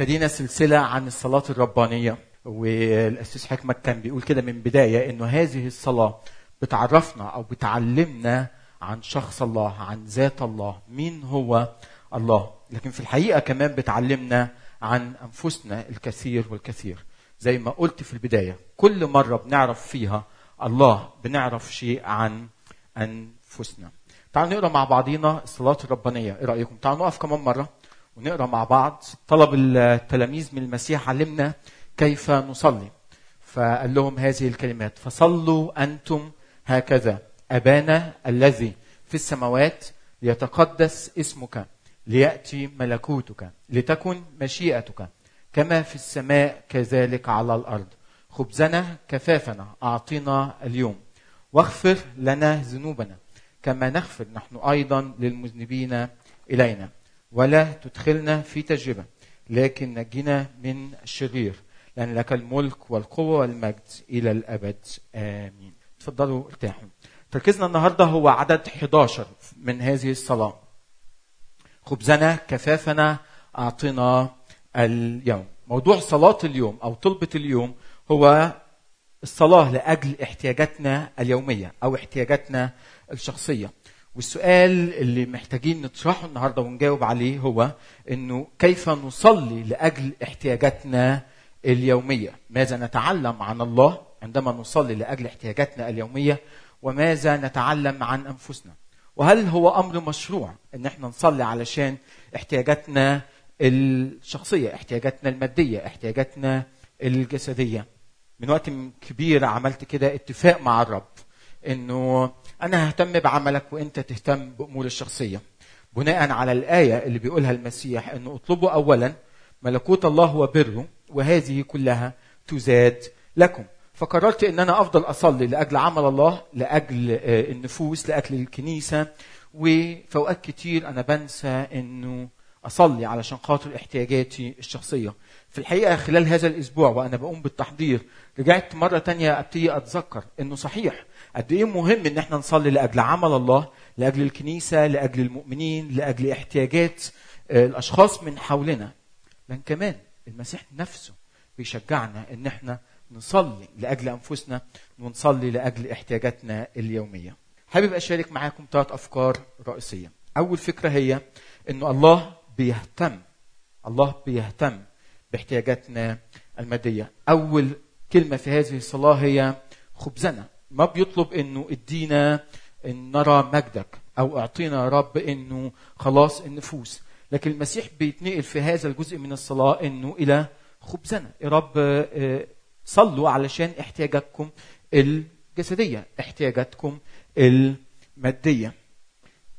ابتدينا سلسلة عن الصلاة الربانية والأسيس حكمة كان بيقول كده من بداية إنه هذه الصلاة بتعرفنا أو بتعلمنا عن شخص الله عن ذات الله مين هو الله. لكن في الحقيقة كمان بتعلمنا عن أنفسنا الكثير والكثير. زي ما قلت في البداية كل مرة بنعرف فيها الله بنعرف شيء عن أنفسنا. تعالوا نقرأ مع بعضينا الصلاة الربانية. إيه رأيكم؟ تعالوا نقف كمان مرة. ونقرأ مع بعض طلب التلاميذ من المسيح علمنا كيف نصلي. فقال لهم هذه الكلمات فصلوا أنتم هكذا أبانا الذي في السماوات ليتقدس اسمك ليأتي ملكوتك لتكن مشيئتك كما في السماء كذلك على الأرض. خبزنا كفافنا أعطنا اليوم. واغفر لنا ذنوبنا كما نغفر نحن أيضا للمذنبين إلينا. ولا تدخلنا في تجربة لكن نجنا من الشرير لأن لك الملك والقوة والمجد إلى الأبد. آمين. تفضلوا ارتاحوا. تركيزنا النهاردة هو عدد 11 من هذه الصلاة. خبزنا كفافنا أعطنا اليوم. موضوع صلاة اليوم أو طلبة اليوم هو الصلاة لأجل احتياجاتنا اليومية أو احتياجاتنا الشخصية. والسؤال اللي محتاجين نطرحه النهاردة ونجاوب عليه هو أنه كيف نصلي لأجل احتياجاتنا اليومية؟ ماذا نتعلم عن الله عندما نصلي لأجل احتياجاتنا اليومية؟ وماذا نتعلم عن أنفسنا؟ وهل هو أمر مشروع أن إحنا نصلي علشان احتياجاتنا الشخصية احتياجاتنا المادية احتياجاتنا الجسدية؟ من وقت كبير عملت كده اتفاق مع الرب إنه أنا ههتم بعملك وأنت تهتم بأمور الشخصية. بناء على الآية اللي بيقولها المسيح إنه اطلبوا اولا ملكوت الله وبره وهذه كلها تزاد لكم. فقررت إن أنا أفضل أصلي لأجل عمل الله لأجل النفوس لأجل الكنيسة وفي اوقات كتير أنا بنسى إنه أصلي علشان خاطر احتياجاتي الشخصية. في الحقيقة خلال هذا الأسبوع وأنا بقوم بالتحضير رجعت مرة تانية أبتدي أتذكر إنه صحيح قد إيه مهم إن إحنا نصلي لأجل عمل الله لأجل الكنيسة لأجل المؤمنين لأجل احتياجات الأشخاص من حولنا. لكن كمان المسيح نفسه بيشجعنا إن إحنا نصلي لأجل أنفسنا ونصلي لأجل احتياجاتنا اليومية. حابب أشارك معاكم ثلاث أفكار رئيسية. أول فكرة هي إنه الله بيهتم الله بيهتم باحتياجاتنا المادية. أول كلمة في هذه الصلاة هي خبزنا. ما بيطلب إنه ادينا إن نرى مجدك أو أعطينا رب إنه خلاص النفوس. لكن المسيح بيتنقل في هذا الجزء من الصلاة إنه إلى خبزنا. يا رب صلوا علشان احتياجاتكم الجسدية احتياجاتكم المادية.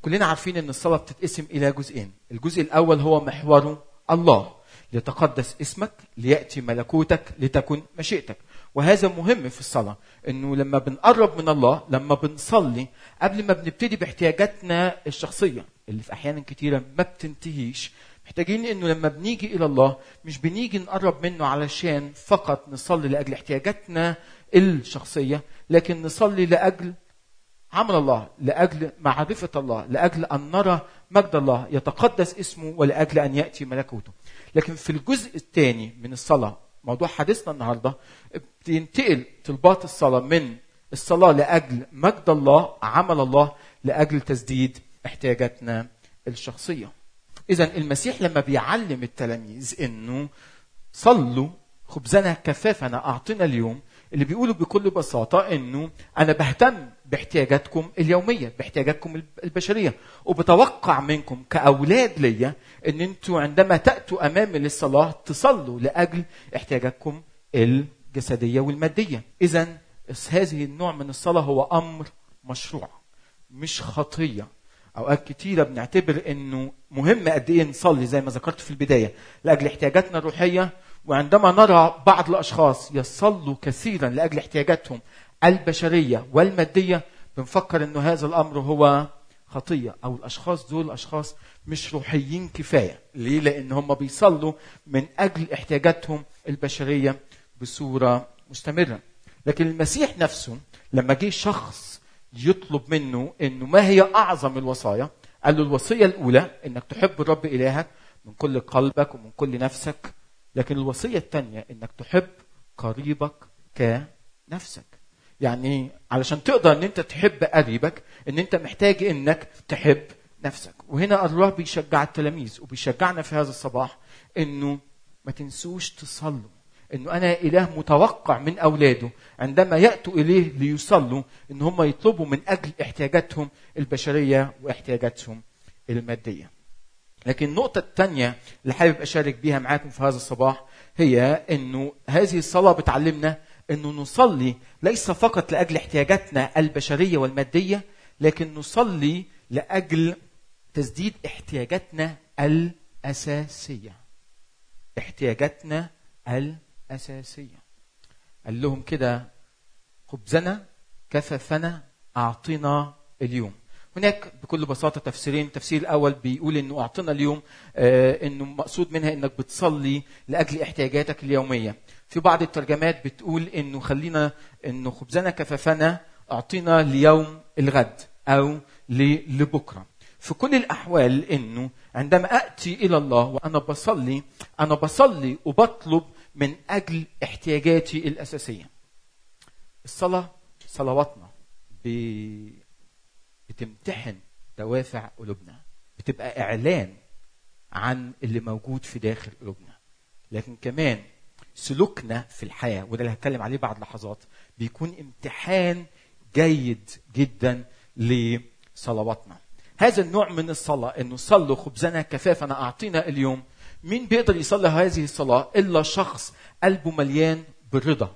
كلنا عارفين إن الصلاة بتتقسم إلى جزئين. الجزء الأول هو محوره الله. ليتقدس اسمك ليأتي ملكوتك لتكن مشيئتك. وهذا مهم في الصلاة إنه لما بنقرب من الله لما بنصلي قبل ما بنبتدي باحتياجاتنا الشخصية اللي في أحيانا كتيرة ما بتنتهيش محتاجين إنه لما بنيجي إلى الله مش بنيجي نقرب منه علشان فقط نصلي لأجل احتياجاتنا الشخصية لكن نصلي لأجل عمل الله لأجل معرفة الله لأجل أن نرى مجد الله يتقدس اسمه ولأجل أن يأتي ملكوته. لكن في الجزء الثاني من الصلاة موضوع حديثنا النهارده بتنتقل طلبات الصلاة من الصلاة لأجل مجد الله عمل الله لأجل تسديد احتياجاتنا الشخصية. اذا المسيح لما بيعلم التلاميذ إنه صلوا خبزنا كفافنا اعطنا اليوم اللي بيقولوا بكل بساطة إنه أنا بهتم باحتياجاتكم اليومية باحتياجاتكم البشرية. وبتوقع منكم كأولاد ليا إن أنتوا عندما تأتوا أمامي للصلاة تصلوا لأجل احتياجاتكم الجسدية والمادية. اذا هذه النوع من الصلاة هو أمر مشروع مش خطية. أوقات كتيرة بنعتبر إنه مهم قد إيه نصلي زي ما ذكرت في البداية لأجل احتياجاتنا الروحية. وعندما نرى بعض الأشخاص يصلوا كثيرا لأجل احتياجاتهم البشرية والمادية بنفكر إنه هذا الأمر هو خطية أو الأشخاص دول أشخاص مش روحيين كفاية. ليه؟ لأن هم بيصلوا من أجل احتياجاتهم البشرية بصورة مستمرة. لكن المسيح نفسه لما جه شخص يطلب منه إنه ما هي أعظم الوصايا؟ قال له الوصية الأولى إنك تحب الرب إلهك من كل قلبك ومن كل نفسك لكن الوصية الثانية إنك تحب قريبك كنفسك. يعني علشان تقدر إن أنت تحب قريبك إن أنت محتاج إنك تحب نفسك وهنا الله بيشجع التلاميذ وبيشجعنا في هذا الصباح إنه ما تنسوش تصلوا إنه أنا إله متوقع من أولاده عندما يأتوا إليه ليصلوا إن هم يطلبوا من أجل احتياجاتهم البشرية واحتياجاتهم المادية. لكن النقطة الثانية اللي حابب أشارك بيها معاكم في هذا الصباح هي إنه هذه الصلاة بتعلمنا إنه نصلي ليس فقط لأجل احتياجاتنا البشرية والمادية لكن نصلي لأجل تسديد احتياجاتنا الأساسية. احتياجاتنا الأساسية. قال لهم كده خبزنا كففنا أعطنا اليوم. هناك بكل بساطة تفسيرين التفسير الأول بيقول أنه أعطنا اليوم آه أنه مقصود منها أنك بتصلي لأجل احتياجاتك اليومية في بعض الترجمات بتقول أنه خلينا أنه خبزنا كففنا أعطينا ليوم الغد أو لبكرة. في كل الأحوال أنه عندما أتي إلى الله وأنا بصلي أنا بصلي وبطلب من أجل احتياجاتي الأساسية. الصلاة صلواتنا بتمتحن دوافع قلوبنا بتبقى إعلان عن اللي موجود في داخل قلوبنا. لكن كمان سلوكنا في الحياة وده اللي هتكلم عليه بعد لحظات بيكون امتحان جيد جدا لصلواتنا. هذا النوع من الصلاة إنه صلوا خبزنا كفافنا أعطينا اليوم. مين بيقدر يصلي هذه الصلاة؟ إلا شخص قلبه مليان بالرضا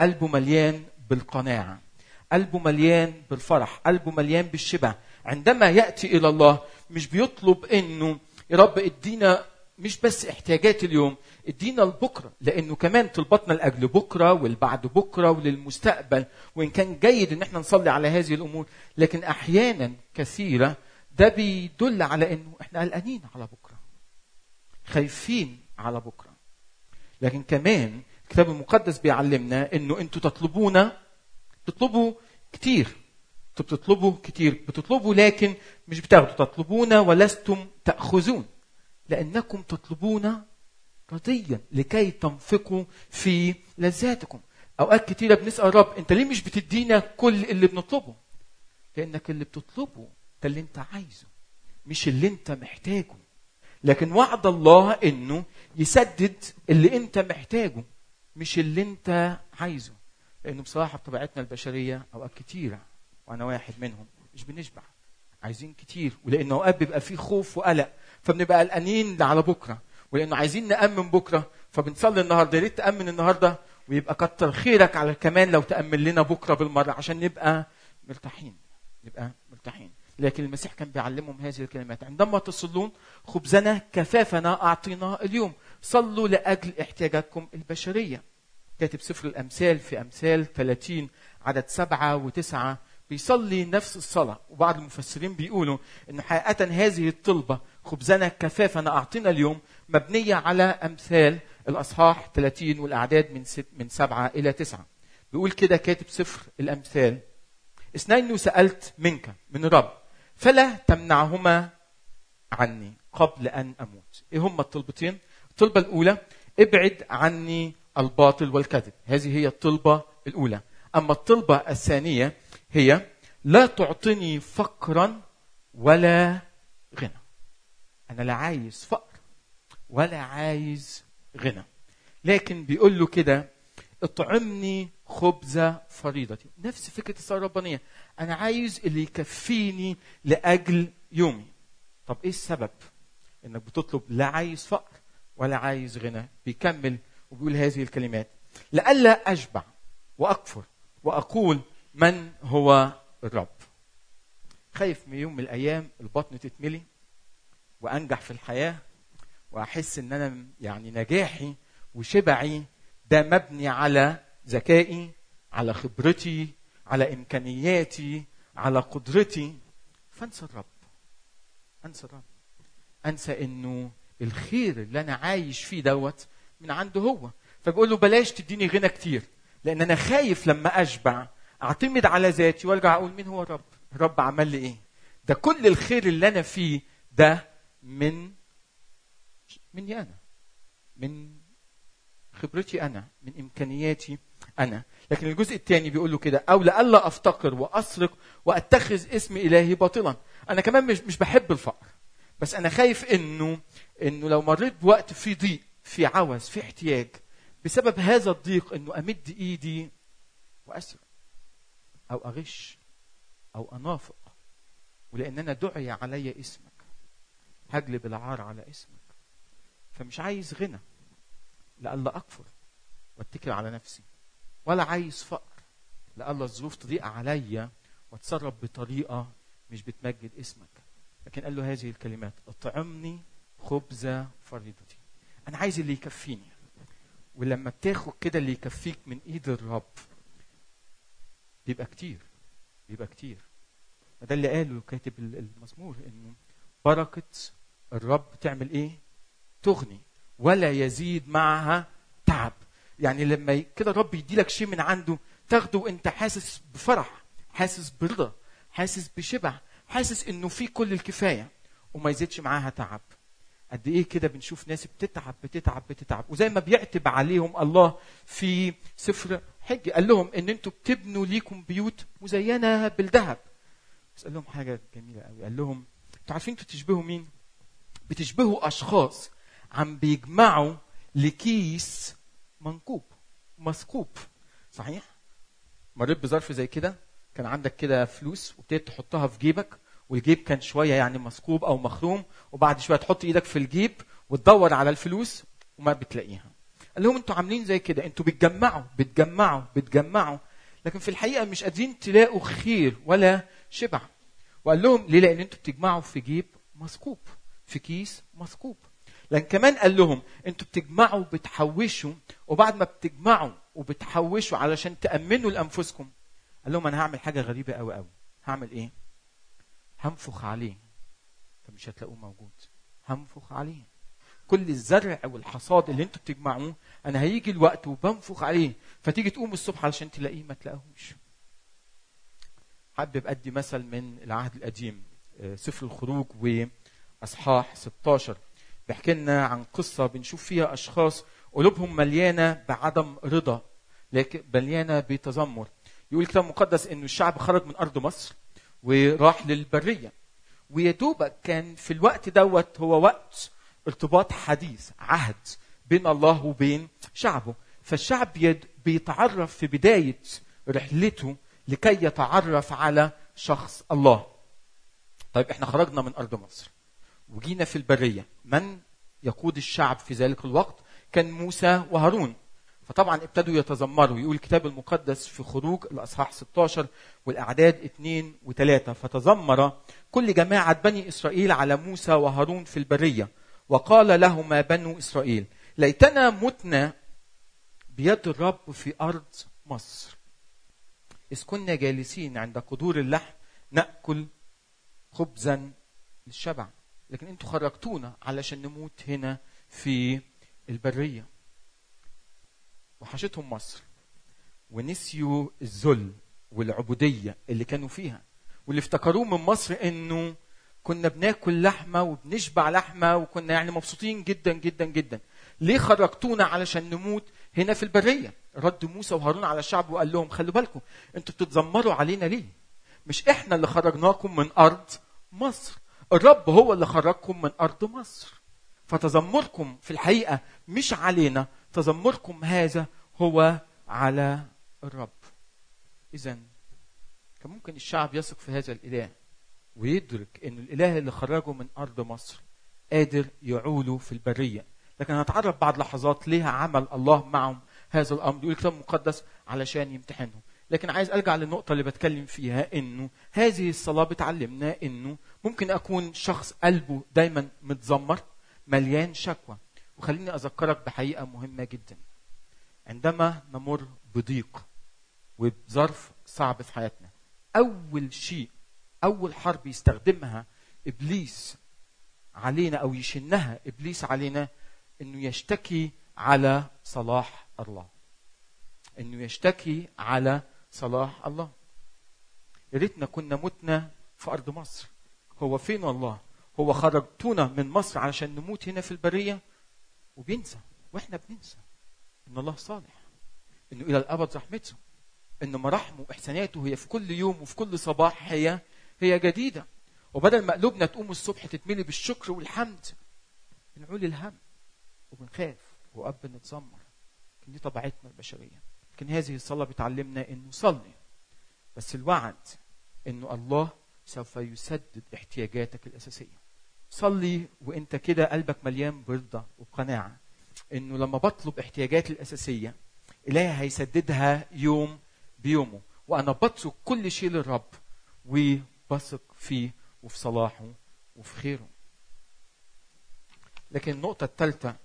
قلبه مليان بالقناعة قلبه مليان بالفرح قلبه مليان بالشبع. عندما يأتي إلى الله مش بيطلب إنه يا رب ادينا مش بس احتياجات اليوم ادينا لبكرة لأنه كمان طلباتنا لأجل بكرة والبعد بكرة وللمستقبل وإن كان جيد إن إحنا نصلي على هذه الأمور لكن أحيانا كثيرة ده بيدل على إنه إحنا قلقانين على بكرة خايفين على بكرة. لكن كمان الكتاب المقدس بيعلمنا إنه أنتوا تطلبون بتطلبوا كتير بتطلبوا كتير بتطلبوا لكن مش بتاخدوا تطلبون ولستم تأخذون. لأنكم تطلبون رضيا لكي تنفقوا في لذاتكم. أوقات كتيرة بنسأل رب أنت ليه مش بتدينا كل اللي بنطلبه؟ لأنك اللي بتطلبه ده اللي أنت عايزه مش اللي أنت محتاجه. لكن وعد الله أنه يسدد اللي أنت محتاجه مش اللي أنت عايزه. لأنه بصراحة بطبيعتنا البشرية أوقات كتيرة وأنا واحد منهم مش بنشبع. عايزين كتير ولأنه أوقات بيبقى فيه خوف وقلق. فبنبقى قلقانين على بكرة. ولأنه عايزين نأمن بكرة فبنصلي النهارده. يا ريت تأمن النهارده ويبقى كتر خيرك على كمان لو تأمن لنا بكرة بالمرة عشان نبقى مرتاحين نبقى مرتاحين. لكن المسيح كان بيعلمهم هذه الكلمات. عندما تصلون خبزنا كفافنا أعطينا اليوم. صلوا لأجل احتياجاتكم البشرية. كاتب سفر الأمثال في أمثال 30 عدد سبعة وتسعة بيصلي نفس الصلاة. وبعض المفسرين بيقولوا أن حقيقة هذه الطلبة خبزنا كفافنا أعطينا اليوم مبنية على أمثال الأصحاح 30 والأعداد من ست من سبعة إلى تسعة. بيقول كده كاتب سفر الأمثال. اثنين سألت منك من رب فلا تمنعهما عني قبل أن أموت. إيه هما الطلبتين؟ الطلبة الأولى ابعد عني الباطل والكذب. هذه هي الطلبة الأولى. أما الطلبة الثانية هي لا تعطني فقرا ولا غنى. أنا لا عايز فقر ولا عايز غنى. لكن بيقول له كده اطعمني خبز فريضتي. نفس فكرة الصلاة الربانية. أنا عايز اللي يكفيني لأجل يومي. طب إيه السبب؟ إنك بتطلب لا عايز فقر ولا عايز غنى. بيكمل وبيقول هذه الكلمات. لئلا أشبع وأكفر وأقول من هو الرب. خايف من يوم من الأيام البطن تتملي وأنجح في الحياة وأحس إن أنا يعني نجاحي وشبعي ده مبني على ذكائي على خبرتي على إمكانياتي على قدرتي. فانسى الرب. انسى الرب. انسى إنه الخير اللي أنا عايش فيه دوت من عنده هو. فبقول له بلاش تديني غنى كتير لأن أنا خايف لما أشبع أعتمد على ذاتي وأرجع أقول مين هو الرب؟ الرب عمل لي إيه؟ ده كل الخير اللي أنا فيه ده من مني أنا من خبرتي أنا من إمكانياتي أنا. لكن الجزء الثاني بيقول له كده أو لئلا أفتقر وأسرق وأتخذ اسم إلهي باطلا. أنا كمان مش مش بحب الفقر. بس أنا خايف إنه إنه لو مريت بوقت في ضيق في عوز في احتياج بسبب هذا الضيق إنه أمد إيدي وأسرق أو أغش أو أنافق ولأن أنا دعي علي اسمك هجلب العار على اسمك. فمش عايز غنى لألا أكفر واتكل على نفسي. ولا عايز فقر لألا الظروف تضيق عليا وأتصرف بطريقة مش بتمجد اسمك. لكن قال له هذه الكلمات أطعمني خبز فريضتي. أنا عايز اللي يكفيني. ولما بتاخد كده اللي يكفيك من إيد الرب بيبقى كتير بيبقى كتير. ده اللي قاله كاتب المزمور إنه بركة الرب تعمل إيه؟ تغني. ولا يزيد معها تعب. يعني لما كده الرب يدي لك شيء من عنده تاخده وانت حاسس بفرح حاسس برضا حاسس بشبع حاسس إنه في كل الكفاية وما يزيدش معاها تعب. قد إيه كده بنشوف ناس بتتعب بتتعب بتتعب. وزي ما بيعتب عليهم الله في سفر حج قال لهم إن أنتوا بتبنوا ليكم بيوت مزينة بالذهب. بس قال لهم حاجة جميلة قوي قال لهم أنتوا عارفين أنتوا بتشبهوا مين؟ بتشبهوا أشخاص عم بيجمعوا لكيس منكوب مثقوب صحيح؟ مريت بظرف زي كده؟ كان عندك كده فلوس وابتديت تحطها في جيبك والجيب كان شوية يعني مثقوب أو مخروم وبعد شوية تحط إيدك في الجيب وتدور على الفلوس وما بتلاقيها. قال لهم أنتوا عاملين زي كده أنتوا بتجمعوا بتجمعوا بتجمعوا. لكن في الحقيقة مش قادرين تلاقوا خير ولا شبع. وقال لهم ليه؟ لأن أنتوا بتجمعوا في جيب مثقوب في كيس مثقوب لكن كمان قال لهم أنتوا بتجمعوا بتحوشوا وبعد ما بتجمعوا وبتحوشوا علشان تأمنوا لأنفسكم. قال لهم أنا هعمل حاجة غريبة قوي قوي هعمل إيه؟ هنفخ عليه. فمش هتلاقوه موجود. هنفخ عليه. كل الزرع والحصاد اللي أنتوا بتجمعوه أنا هيجي الوقت وبنفخ عليه. فتيجي تقوم الصبح علشان تلاقيه ما تلاقيهوش. حابب أدي مثل من العهد القديم سفر الخروج وإصحاح 16 بيحكي لنا عن قصة بنشوف فيها أشخاص قلوبهم مليانة بعدم رضا لكن مليانة بتذمر. يقول الكتاب المقدس إنه الشعب خرج من أرض مصر وراح للبرية. ويا كان في الوقت دوت هو وقت ارتباط حديث عهد بين الله وبين شعبه. فالشعب بيتعرف في بداية رحلته لكي يتعرف على شخص الله. طيب إحنا خرجنا من أرض مصر وجينا في البرية. من يقود الشعب في ذلك الوقت؟ كان موسى وهارون. فطبعا ابتدوا يتذمروا يقول الكتاب المقدس في خروج الأصحاح 16 والأعداد 2 و3 فتذمر كل جماعة بني إسرائيل على موسى وهارون في البرية وقال لهما بنو إسرائيل ليتنا متنا بيد الرب في أرض مصر. إذ كنا جالسين عند قدور اللحم نأكل خبزا للشبع. لكن أنتوا خرجتونا علشان نموت هنا في البرية. وحشتهم مصر. ونسيوا الذل والعبودية اللي كانوا فيها. واللي افتكروه من مصر إنه كنا بناكل لحمة وبنشبع لحمة وكنا يعني مبسوطين جدا جدا جدا. ليه خرجتونا علشان نموت هنا في البرية؟ رد موسى وهارون على الشعب وقال لهم خلوا بالكم أنتوا بتتذمروا علينا ليه؟ مش إحنا اللي خرجناكم من أرض مصر الرب هو اللي خرجكم من أرض مصر. فتذمركم في الحقيقة مش علينا تذمركم هذا هو على الرب. اذا كان ممكن الشعب يثق في هذا الإله ويدرك إن الإله اللي خرجه من أرض مصر قادر يعوله في البرية. لكن هنتعرف بعد لحظات ليه عمل الله معهم هذا الأمر يقول الكتاب المقدس علشان يمتحنهم لكن عايز أرجع للنقطة اللي بتكلم فيها إنه هذه الصلاة بتعلمنا إنه ممكن أكون شخص قلبه دايما متذمر مليان شكوى. وخليني أذكرك بحقيقة مهمة جدا. عندما نمر بضيق وبظرف صعب في حياتنا أول شيء أول حرب يستخدمها إبليس علينا أو يشنها إبليس علينا إنه يشتكي على صلاح الله. إنه يشتكي على صلاح الله. يا ريتنا كنا متنا في أرض مصر. هو فين الله هو خرجتونا من مصر علشان نموت هنا في البرية؟ وبينسى. وإحنا بننسى. إن الله صالح. إنه إلى الأبد رحمته. إن مراحمه واحساناته هي في كل يوم وفي كل صباح هي هي جديدة. وبدل ما قلوبنا تقوم الصبح تتملي بالشكر والحمد بنعول الهم وبنخاف. واب نتذمر لكن دي طبيعتنا البشرية. لكن هذه الصلاة بتعلمنا انه صلي بس الوعد انه الله سوف يسدد احتياجاتك الأساسية. صلي وإنت كده قلبك مليان برضا وبقناعه إنه لما بطلب احتياجاتي الأساسية إلهي هيسددها يوم بيومه. وأنا بترك كل شيء للرب وبثق فيه وفي صلاحه وفي خيره. لكن النقطة الثالثة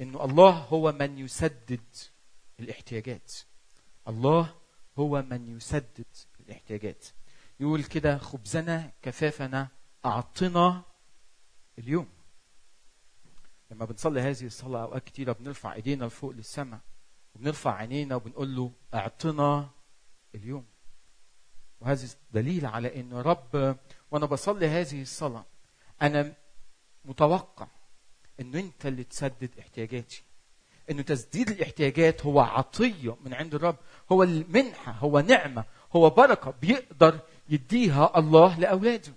إنه الله هو من يسدد الاحتياجات. الله هو من يسدد الاحتياجات. يقول كده خبزنا كفافنا أعطنا اليوم. لما بنصلي هذه الصلاة أوقات كتيرة بنرفع إيدينا لفوق للسماء وبنرفع عينينا وبنقول له أعطنا اليوم. وهذا دليل على أن رب وأنا بصلي هذه الصلاة أنا متوقع أنه أنت اللي تسدد احتياجاتي. أنه تسديد الاحتياجات هو عطية من عند الرب. هو المنحة هو نعمة هو بركة بيقدر يديها الله لأولاده.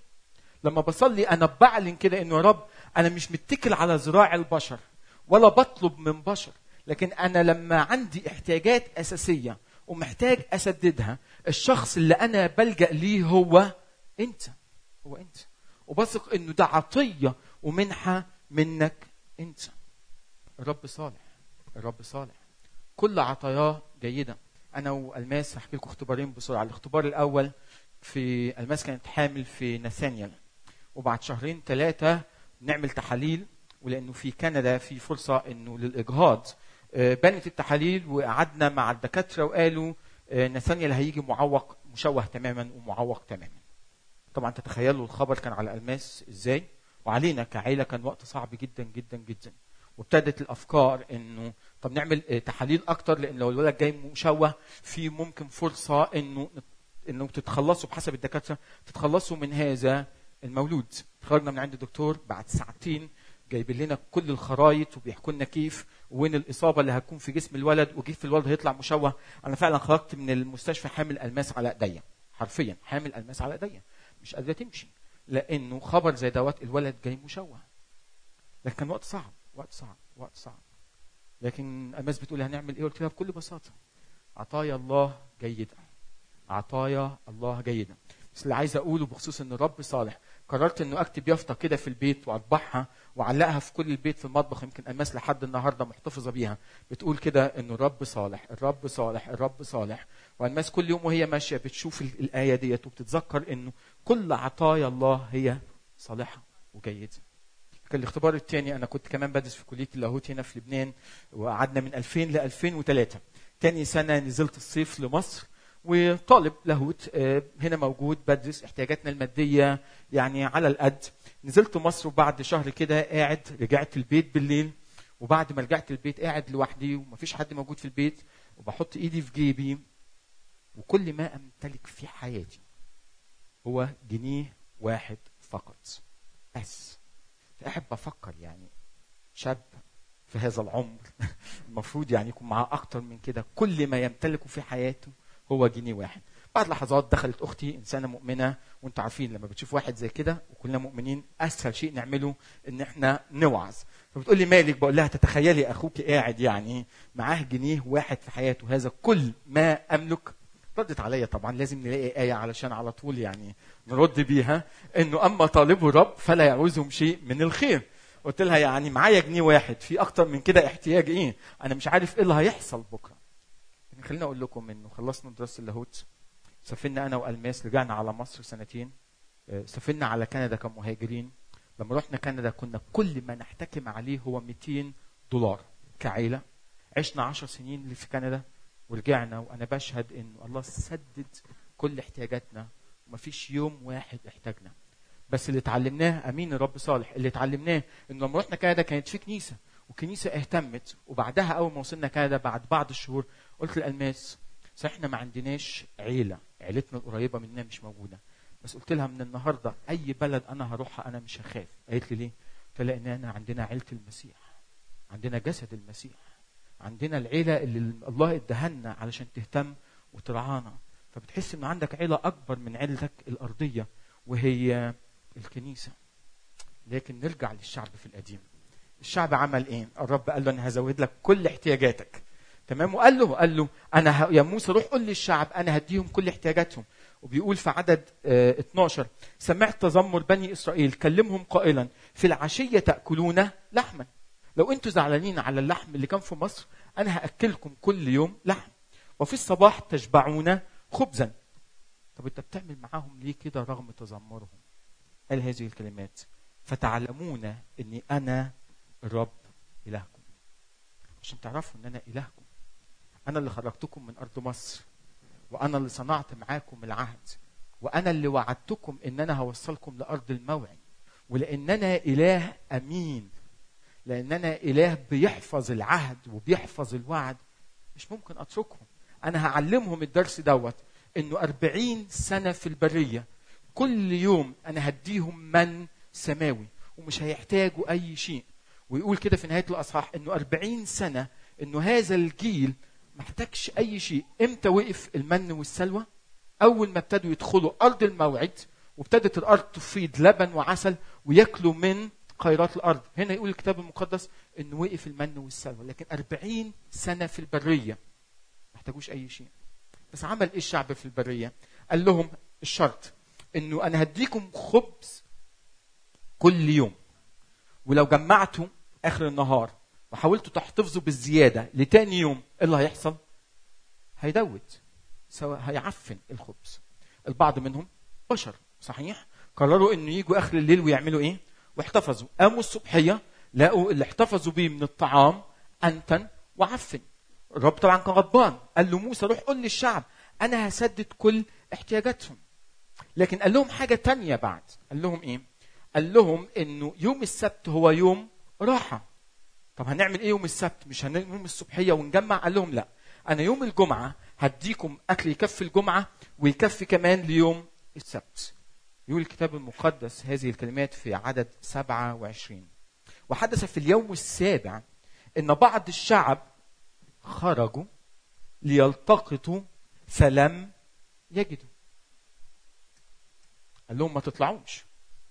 لما بصلي أنا بعلن كده أنه يا رب أنا مش متكل على ذراع البشر ولا بطلب من بشر. لكن أنا لما عندي احتياجات أساسية ومحتاج أسددها الشخص اللي أنا بلجأ ليه هو أنت. هو أنت. وبثق أنه ده عطية ومنحة منك أنت الرب صالح الرب صالح. كل عطاياه جيدة. أنا وألماس هحكي لكم اختبارين بسرعة. الاختبار الأول في ألماس كانت حامل في ناثانيال وبعد شهرين ثلاثة نعمل تحاليل ولأنه في كندا في فرصة إنه للإجهاض. بنت التحاليل وقعدنا مع الدكاترة وقالوا ناثانيال هيجي معوق مشوه تماما ومعوق تماما. طبعا تتخيلوا الخبر كان على الماس إزاي؟ وعلينا كعيلة كان وقت صعب جدا جدا جدا. وابتدت الأفكار إنه طب نعمل تحاليل أكتر لأن لو الولد جاي مشوه في ممكن فرصة إنه إنه تتخلصوا بحسب الدكاترة تتخلصوا من هذا المولود. خرجنا من عند الدكتور بعد ساعتين جايبين لنا كل الخرايط وبيحكوا لنا كيف وين الإصابة اللي هتكون في جسم الولد وكيف الولد هيطلع مشوه. أنا فعلا خرجت من المستشفى حامل ألماس على إيديا حرفيا حامل ألماس على إيديا. مش قادرة تمشي. لأنه خبر زي دوت الولد جاي مشوه. لكن كان وقت صعب. وقت صعب. وقت صعب. لكن الماس بتقول هنعمل إيه؟ قلت لها بكل بساطة. عطايا الله جيدة. عطايا الله جيدة. بس اللي عايز أقوله بخصوص إن الرب صالح قررت إنه أكتب يافطة كده في البيت وأطبعها وأعلقها في كل البيت في المطبخ يمكن الماس لحد النهارده محتفظة بيها. بتقول كده إنه الرب صالح الرب صالح الرب صالح. والماس كل يوم وهي ماشية بتشوف الآية ديت وبتتذكر إنه كل عطايا الله هي صالحة وجيدة. كان الاختبار الثاني أنا كنت كمان بدرس في كلية اللاهوت هنا في لبنان وقعدنا من 2000 ل 2003 تاني سنة نزلت الصيف لمصر وطالب لاهوت هنا موجود بدرس احتياجاتنا المادية يعني على القد. نزلت مصر وبعد شهر كده قاعد رجعت البيت بالليل وبعد ما رجعت البيت قاعد لوحدي ومفيش حد موجود في البيت وبحط إيدي في جيبي وكل ما أمتلك في حياتي هو جنيه واحد فقط. بس. فقاعد بفكر يعني شاب في هذا العمر المفروض يعني يكون معاه أكتر من كده كل ما يمتلكه في حياته هو جنيه واحد. بعد لحظات دخلت أختي إنسانة مؤمنة وأنتوا عارفين لما بتشوف واحد زي كده وكلنا مؤمنين أسهل شيء نعمله إن إحنا نوعظ. فبتقول لي مالك؟ بقول لها تتخيلي أخوك قاعد يعني معاه جنيه واحد في حياته هذا كل ما أملك ردت عليا طبعا لازم نلاقي آية علشان على طول يعني نرد بيها إنه أما طالبوا الرب فلا يعوزهم شيء من الخير. قلت لها يعني معايا جنيه واحد في أكتر من كده احتياج إيه؟ أنا مش عارف إيه اللي هيحصل بكرة. يعني خليني أقول لكم إنه خلصنا دراسة اللاهوت. سافرنا أنا وألماس رجعنا على مصر سنتين. سافرنا على كندا كمهاجرين. لما رحنا كندا كنا كل ما نحتكم عليه هو 200 دولار كعيلة. عشنا 10 سنين في كندا. ورجعنا وأنا بشهد انه الله سدد كل احتياجاتنا ومفيش يوم واحد احتاجنا. بس اللي اتعلمناه أمين الرب صالح اللي اتعلمناه انه لما رحنا كندا كانت في كنيسة وكنيسة اهتمت وبعدها أول ما وصلنا كندا بعد بعض الشهور قلت للألماس إحنا ما عندناش عيلة عيلتنا القريبة مننا مش موجودة. بس قلت لها من النهارده أي بلد أنا هروحها أنا مش هخاف. قالت لي ليه؟ قلت لها ان أنا عندنا عيلة المسيح عندنا جسد المسيح. عندنا العيلة اللي الله ادهنا علشان تهتم وترعانا. فبتحس إن عندك عيلة أكبر من عيلتك الأرضية وهي الكنيسة. لكن نرجع للشعب في القديم. الشعب عمل إيه؟ الرب قال له أنا هزود لك كل احتياجاتك. تمام؟ وقال له قال له أنا ه... يا موسى روح قول للشعب أنا هديهم كل احتياجاتهم. وبيقول في عدد آه 12 سمعت تذمر بني إسرائيل كلمهم قائلا في العشية تأكلون لحما. لو أنتوا زعلانين على اللحم اللي كان في مصر أنا هأكلكم كل يوم لحم. وفي الصباح تشبعون خبزا. طب أنت بتعمل معاهم ليه كده رغم تذمرهم؟ قال هذه الكلمات. فتعلمون إني أنا الرب إلهكم. عشان تعرفوا إن أنا إلهكم. أنا اللي خرجتكم من أرض مصر. وأنا اللي صنعت معاكم العهد. وأنا اللي وعدتكم إن أنا هوصلكم لأرض الموعد. ولان أنا إله أمين. لأن أنا إله بيحفظ العهد وبيحفظ الوعد. مش ممكن أتركهم. أنا هعلمهم الدرس دوت إنه أربعين سنة في البرية. كل يوم أنا هديهم من سماوي. ومش هيحتاجوا أي شيء. ويقول كده في نهاية الأصحاح إنه أربعين سنة إنه هذا الجيل ما احتاجش أي شيء. إمتى وقف المن والسلوى؟ أول ما ابتدوا يدخلوا أرض الموعد وابتدت الأرض تفيض لبن وعسل وياكلوا من خيرات الأرض هنا يقول الكتاب المقدس انه وقف المن والسلوى لكن أربعين سنة في البرية ما احتاجوش أي شيء بس عمل إيه الشعب في البرية قال لهم الشرط إنه أنا هديكم خبز كل يوم ولو جمعتوا آخر النهار وحاولتوا تحتفظوا بالزيادة لتاني يوم إيه اللي هيحصل؟ هيدود سواء هيعفن الخبز البعض منهم بشر صحيح؟ قرروا إنه يجوا آخر الليل ويعملوا إيه؟ واحتفظوا. قاموا الصبحية لقوا اللي احتفظوا بيه من الطعام انتن وعفن. الرب طبعا كان غضبان. قال له موسى روح قول للشعب أنا هسدد كل احتياجاتهم. لكن قال لهم حاجة تانية بعد. قال لهم إيه؟ قال لهم إنه يوم السبت هو يوم راحة. طب هنعمل إيه يوم السبت؟ مش هنقوم الصبحية ونجمع؟ قال لهم لا. أنا يوم الجمعة هديكم أكل يكفي الجمعة ويكفي كمان ليوم السبت. يقول الكتاب المقدس هذه الكلمات في عدد 27 وحدث في اليوم السابع إن بعض الشعب خرجوا ليلتقطوا فلم يجدوا. قال لهم ما تطلعوش.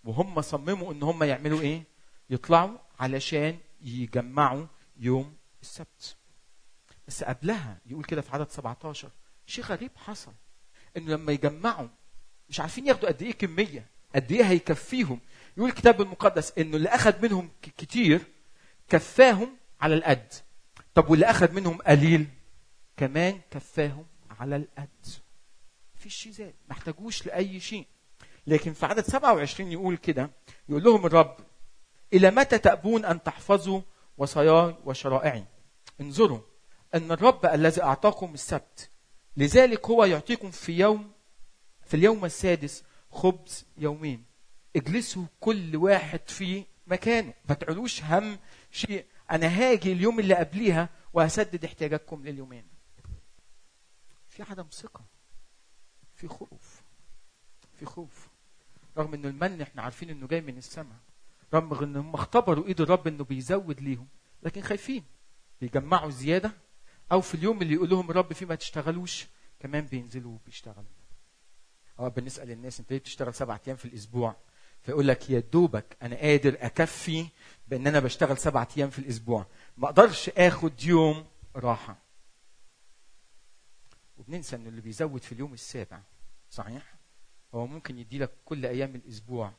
وهم صمموا إن هم يعملوا إيه؟ يطلعوا علشان يجمعوا يوم السبت. بس قبلها يقول كده في عدد 17 شيء غريب حصل. إنه لما يجمعوا مش عارفين ياخدوا قد إيه كمية قد إيه هيكفيهم. يقول الكتاب المقدس إنه اللي اخذ منهم كتير كفاهم على القد. طب واللي اخذ منهم قليل كمان كفاهم على القد. مفيش شيء زاد ما احتاجوش لأي شيء. لكن في عدد 27 يقول كده يقول لهم الرب إلى متى تأبون أن تحفظوا وصاياي وشرائعي؟ انظروا أن الرب الذي أعطاكم السبت لذلك هو يعطيكم في يوم في اليوم السادس خبز يومين. اجلسوا كل واحد في مكانه. ما تعلوش هم شيء. أنا هاجي اليوم اللي قبليها وهسدد احتياجاتكم لليومين. في عدم ثقة. في خوف. في خوف. رغم ان المن إحنا عارفين إنه جاي من السماء. رغم ان هم اختبروا إيد الرب إنه بيزود ليهم. لكن خايفين. بيجمعوا زيادة. أو في اليوم اللي يقول لهم الرب فيه ما تشتغلوش كمان بينزلوا وبيشتغلوا. آه بنسال الناس انت ليه بتشتغل سبعة أيام في الأسبوع؟ فيقول لك يا دوبك أنا قادر أكفي بأن أنا بشتغل سبعة أيام في الأسبوع. ما أقدرش آخد يوم راحة. وبننسى انه اللي بيزود في اليوم السابع صحيح؟ هو ممكن يدي لك كل أيام الأسبوع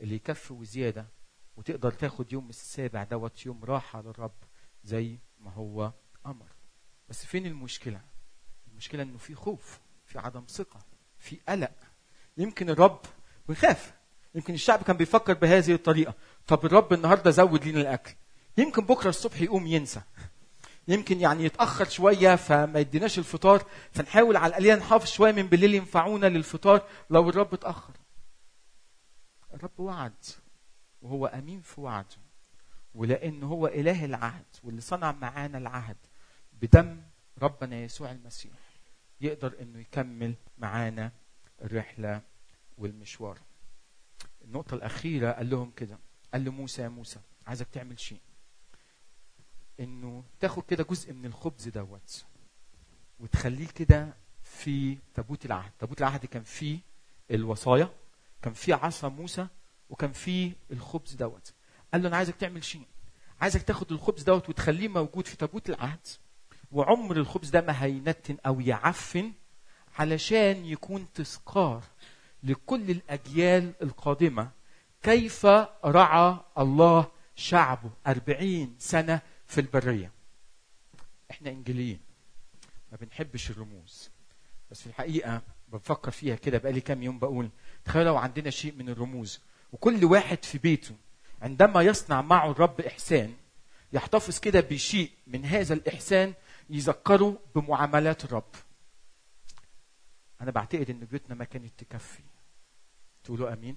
اللي يكفي وزيادة وتقدر تاخد يوم السابع دوت يوم راحة للرب زي ما هو أمر. بس فين المشكلة؟ المشكلة إنه في خوف في عدم ثقة. في قلق. يمكن الرب بيخاف. يمكن الشعب كان بيفكر بهذه الطريقة. طب الرب النهارده زود لنا الأكل. يمكن بكرة الصبح يقوم ينسى. يمكن يعني يتأخر شوية فما يديناش الفطار فنحاول على الأقل نحافظ شوية من بالليل ينفعونا للفطار لو الرب اتأخر. الرب وعد وهو أمين في وعده. ولأن هو إله العهد واللي صنع معانا العهد بدم ربنا يسوع المسيح. يقدر إنه يكمل معانا الرحلة والمشوار. النقطة الأخيرة قال لهم كده قال لموسى يا موسى عايزك تعمل شيء. إنه تاخد كده جزء من الخبز دوت وتخليه كده في تابوت العهد. تابوت العهد كان فيه الوصايا كان فيه عصا موسى وكان فيه الخبز دوت. قال له أنا عايزك تعمل شيء. عايزك تاخد الخبز دوت وتخليه موجود في تابوت العهد. وعمر الخبز ده ما هينتن أو يعفن علشان يكون تذكار لكل الأجيال القادمة. كيف رعى الله شعبه أربعين سنة في البرية؟ إحنا انجيليين ما بنحبش الرموز. بس في الحقيقة بفكر فيها كده بقالي كام يوم بقول تخيل لو عندنا شيء من الرموز. وكل واحد في بيته عندما يصنع معه الرب إحسان يحتفظ كده بشيء من هذا الإحسان يذكره بمعاملات الرب. أنا بعتقد إن بيوتنا ما كانت تكفي. تقولوا أمين.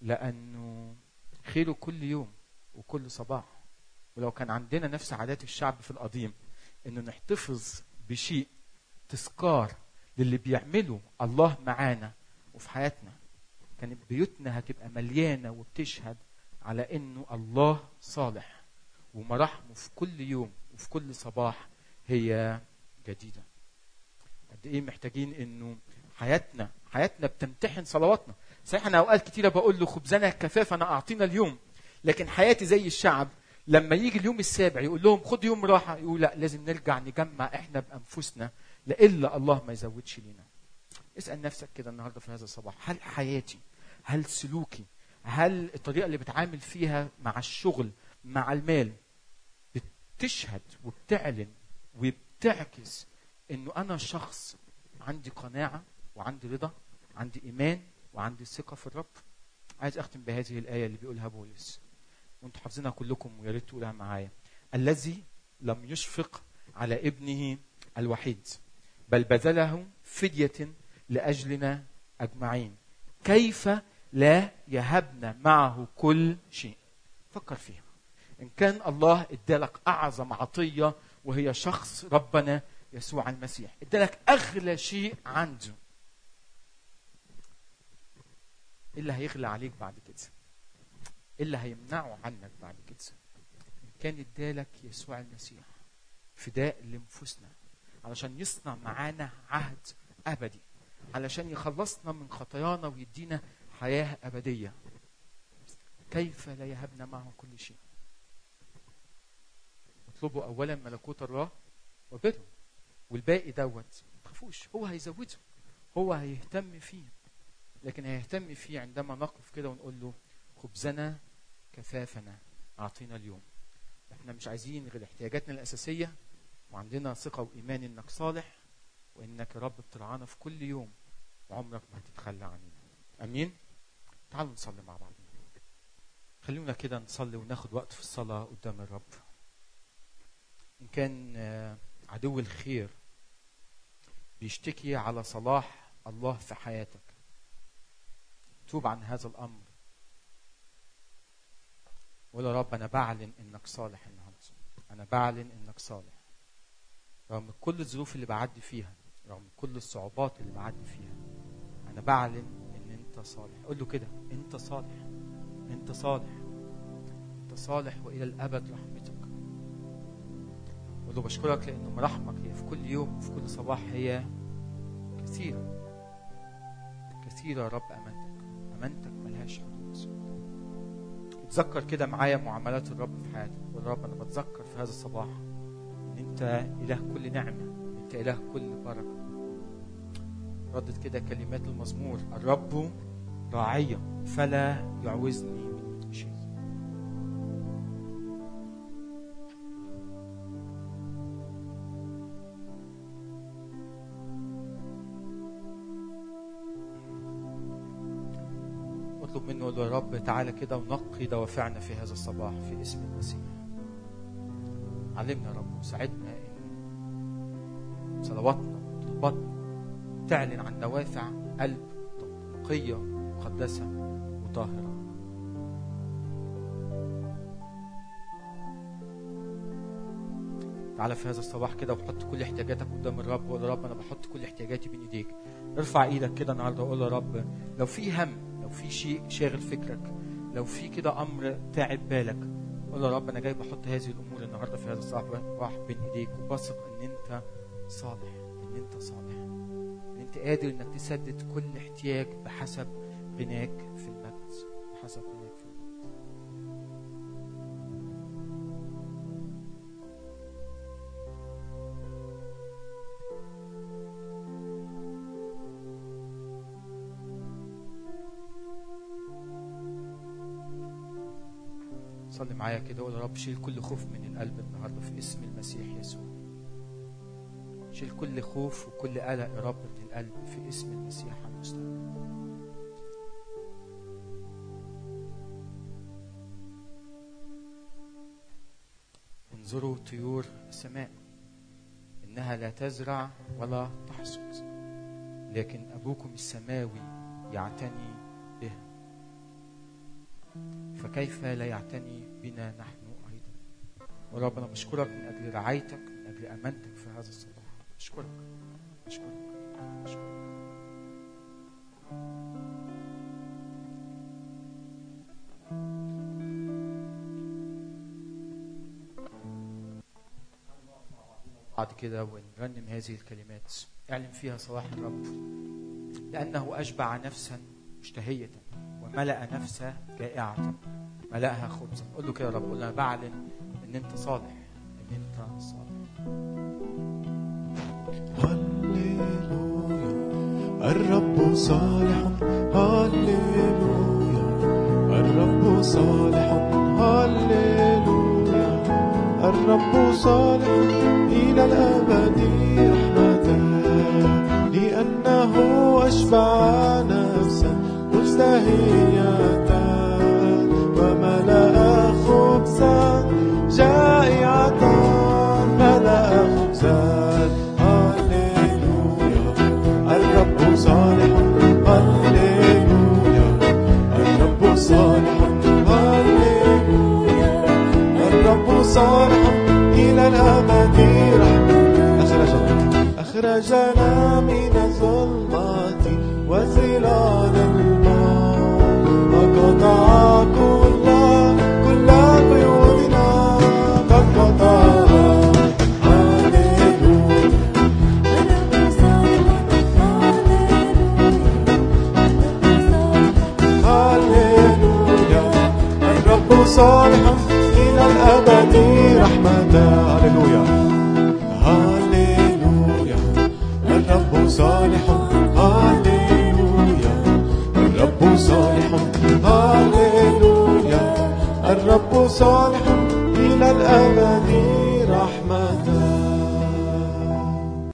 لأنه خيره كل يوم وكل صباح. ولو كان عندنا نفس عادات الشعب في القديم إنه نحتفظ بشيء تذكار للي بيعمله الله معانا وفي حياتنا. كانت بيوتنا هتبقى مليانة وبتشهد على إنه الله صالح. ومراحمه في كل يوم وفي كل صباح هي جديدة. قد إيه محتاجين إنه حياتنا حياتنا بتمتحن صلواتنا. صحيح أنا أوقات كتيرة بقول له خبزنا كفافنا أعطينا اليوم. لكن حياتي زي الشعب لما يجي اليوم السابع يقول لهم خد يوم راحة يقول لا لازم نرجع نجمع إحنا بأنفسنا لإلا الله ما يزودش لينا. اسأل نفسك كده النهارده في هذا الصباح هل حياتي هل سلوكي هل الطريقة اللي بتعامل فيها مع الشغل مع المال بتشهد وبتعلن وبتعكس إنه أنا شخص عندي قناعة وعندي رضا عندي إيمان وعندي ثقة في الرب. عايز أختم بهذه الآية اللي بيقولها بولس. وأنتم حافظينها كلكم ويا ريت تقولها معايا. الذي لم يشفق على ابنه الوحيد بل بذله فدية لأجلنا أجمعين. كيف لا يهبنا معه كل شيء؟ فكر فيها. إن كان الله ادالك أعظم عطية وهي شخص ربنا يسوع المسيح. ادالك أغلى شيء عنده. اللي هيغلى عليك بعد كده. اللي هيمنعه عنك بعد كده. كان ادالك يسوع المسيح فداء لنفوسنا علشان يصنع معانا عهد أبدي. علشان يخلصنا من خطايانا ويدينا حياة أبدية. كيف لا يهبنا معه كل شيء؟ اطلبوا أولا ملكوت الله وبره والباقي دوت. ما تخافوش هو هيزوده هو هيهتم فيه لكن هيهتم فيه عندما نقف كده ونقول له خبزنا كفافنا أعطينا اليوم. إحنا مش عايزين غير احتياجاتنا الأساسية وعندنا ثقة وإيمان إنك صالح وإنك يا رب بترعانا في كل يوم وعمرك ما هتتخلى عننا. أمين؟ تعالوا نصلي مع بعض. خلونا كده نصلي وناخد وقت في الصلاة قدام الرب. إن كان عدو الخير بيشتكي على صلاح الله في حياتك توب عن هذا الأمر. وقول يا رب أنا بعلن إنك صالح النهاردة. أنا بعلن إنك صالح. رغم كل الظروف اللي بعدي فيها رغم كل الصعوبات اللي بعدي فيها أنا بعلن إن أنت صالح. قول له كده أنت صالح. أنت صالح. أنت صالح وإلى الأبد رحمتك. قول له بشكرك لأنه مراحمك هي في كل يوم وفي كل صباح هي كثيرة. كثيرة يا رب أمانتك. أمانتك ملهاش حدود. تذكر كده معايا معاملات الرب في حياتك. قول رب أنا بتذكر في هذا الصباح إن أنت إله كل نعمة أنت إله كل بركة. ردت كده كلمات المزمور الرب راعية فلا يعوزني له يا رب تعالى كده ونقي دوافعنا في هذا الصباح في اسم المسيح. علمنا يا رب وساعدنا ان صلواتنا طلباتنا تعلن عن دوافع قلب نقية مقدسة وطاهرة. تعالى في هذا الصباح كده وحط كل احتياجاتك قدام الرب وقول يا رب أنا بحط كل احتياجاتي بين إيديك. ارفع إيدك كده النهارده وقول يا رب لو في هم في شيء شاغل فكرك. لو في كده أمر تعب بالك قول يا رب أنا جاي بحط هذه الأمور النهارده في هذا الصباح بين إيديك وبثق إن أنت صالح إن أنت صالح. إن أنت قادر إنك تسدد كل احتياج بحسب غناك في المجد بحسب معايا كده قول يا رب شيل كل خوف من القلب النهارده في اسم المسيح يسوع. شيل كل خوف وكل قلق يا رب من القلب في اسم المسيح على المستقبل انظروا طيور السماء إنها لا تزرع ولا تحصد لكن أبوكم السماوي يعتني به فكيف لا يعتني بنا نحن أيضا. ورب أنا بشكرك من أجل رعايتك من أجل أمانتك في هذا الصباح. اشكرك اشكرك اشكرك بعد كده ونرنم هذه الكلمات. اعلن فيها صلاح الرب. لأنه أشبع نفسا مشتهية وملأ نفسا جائعة ملأها خبزا قول له كده يا رب قول بعلن إن أنت صالح إن أنت صالح. هللويا الرب صالح هللويا. الرب صالح هللويا. الرب صالح إلى الأبد رحمة. لأنه أشبع نفسا مشتهية جائعة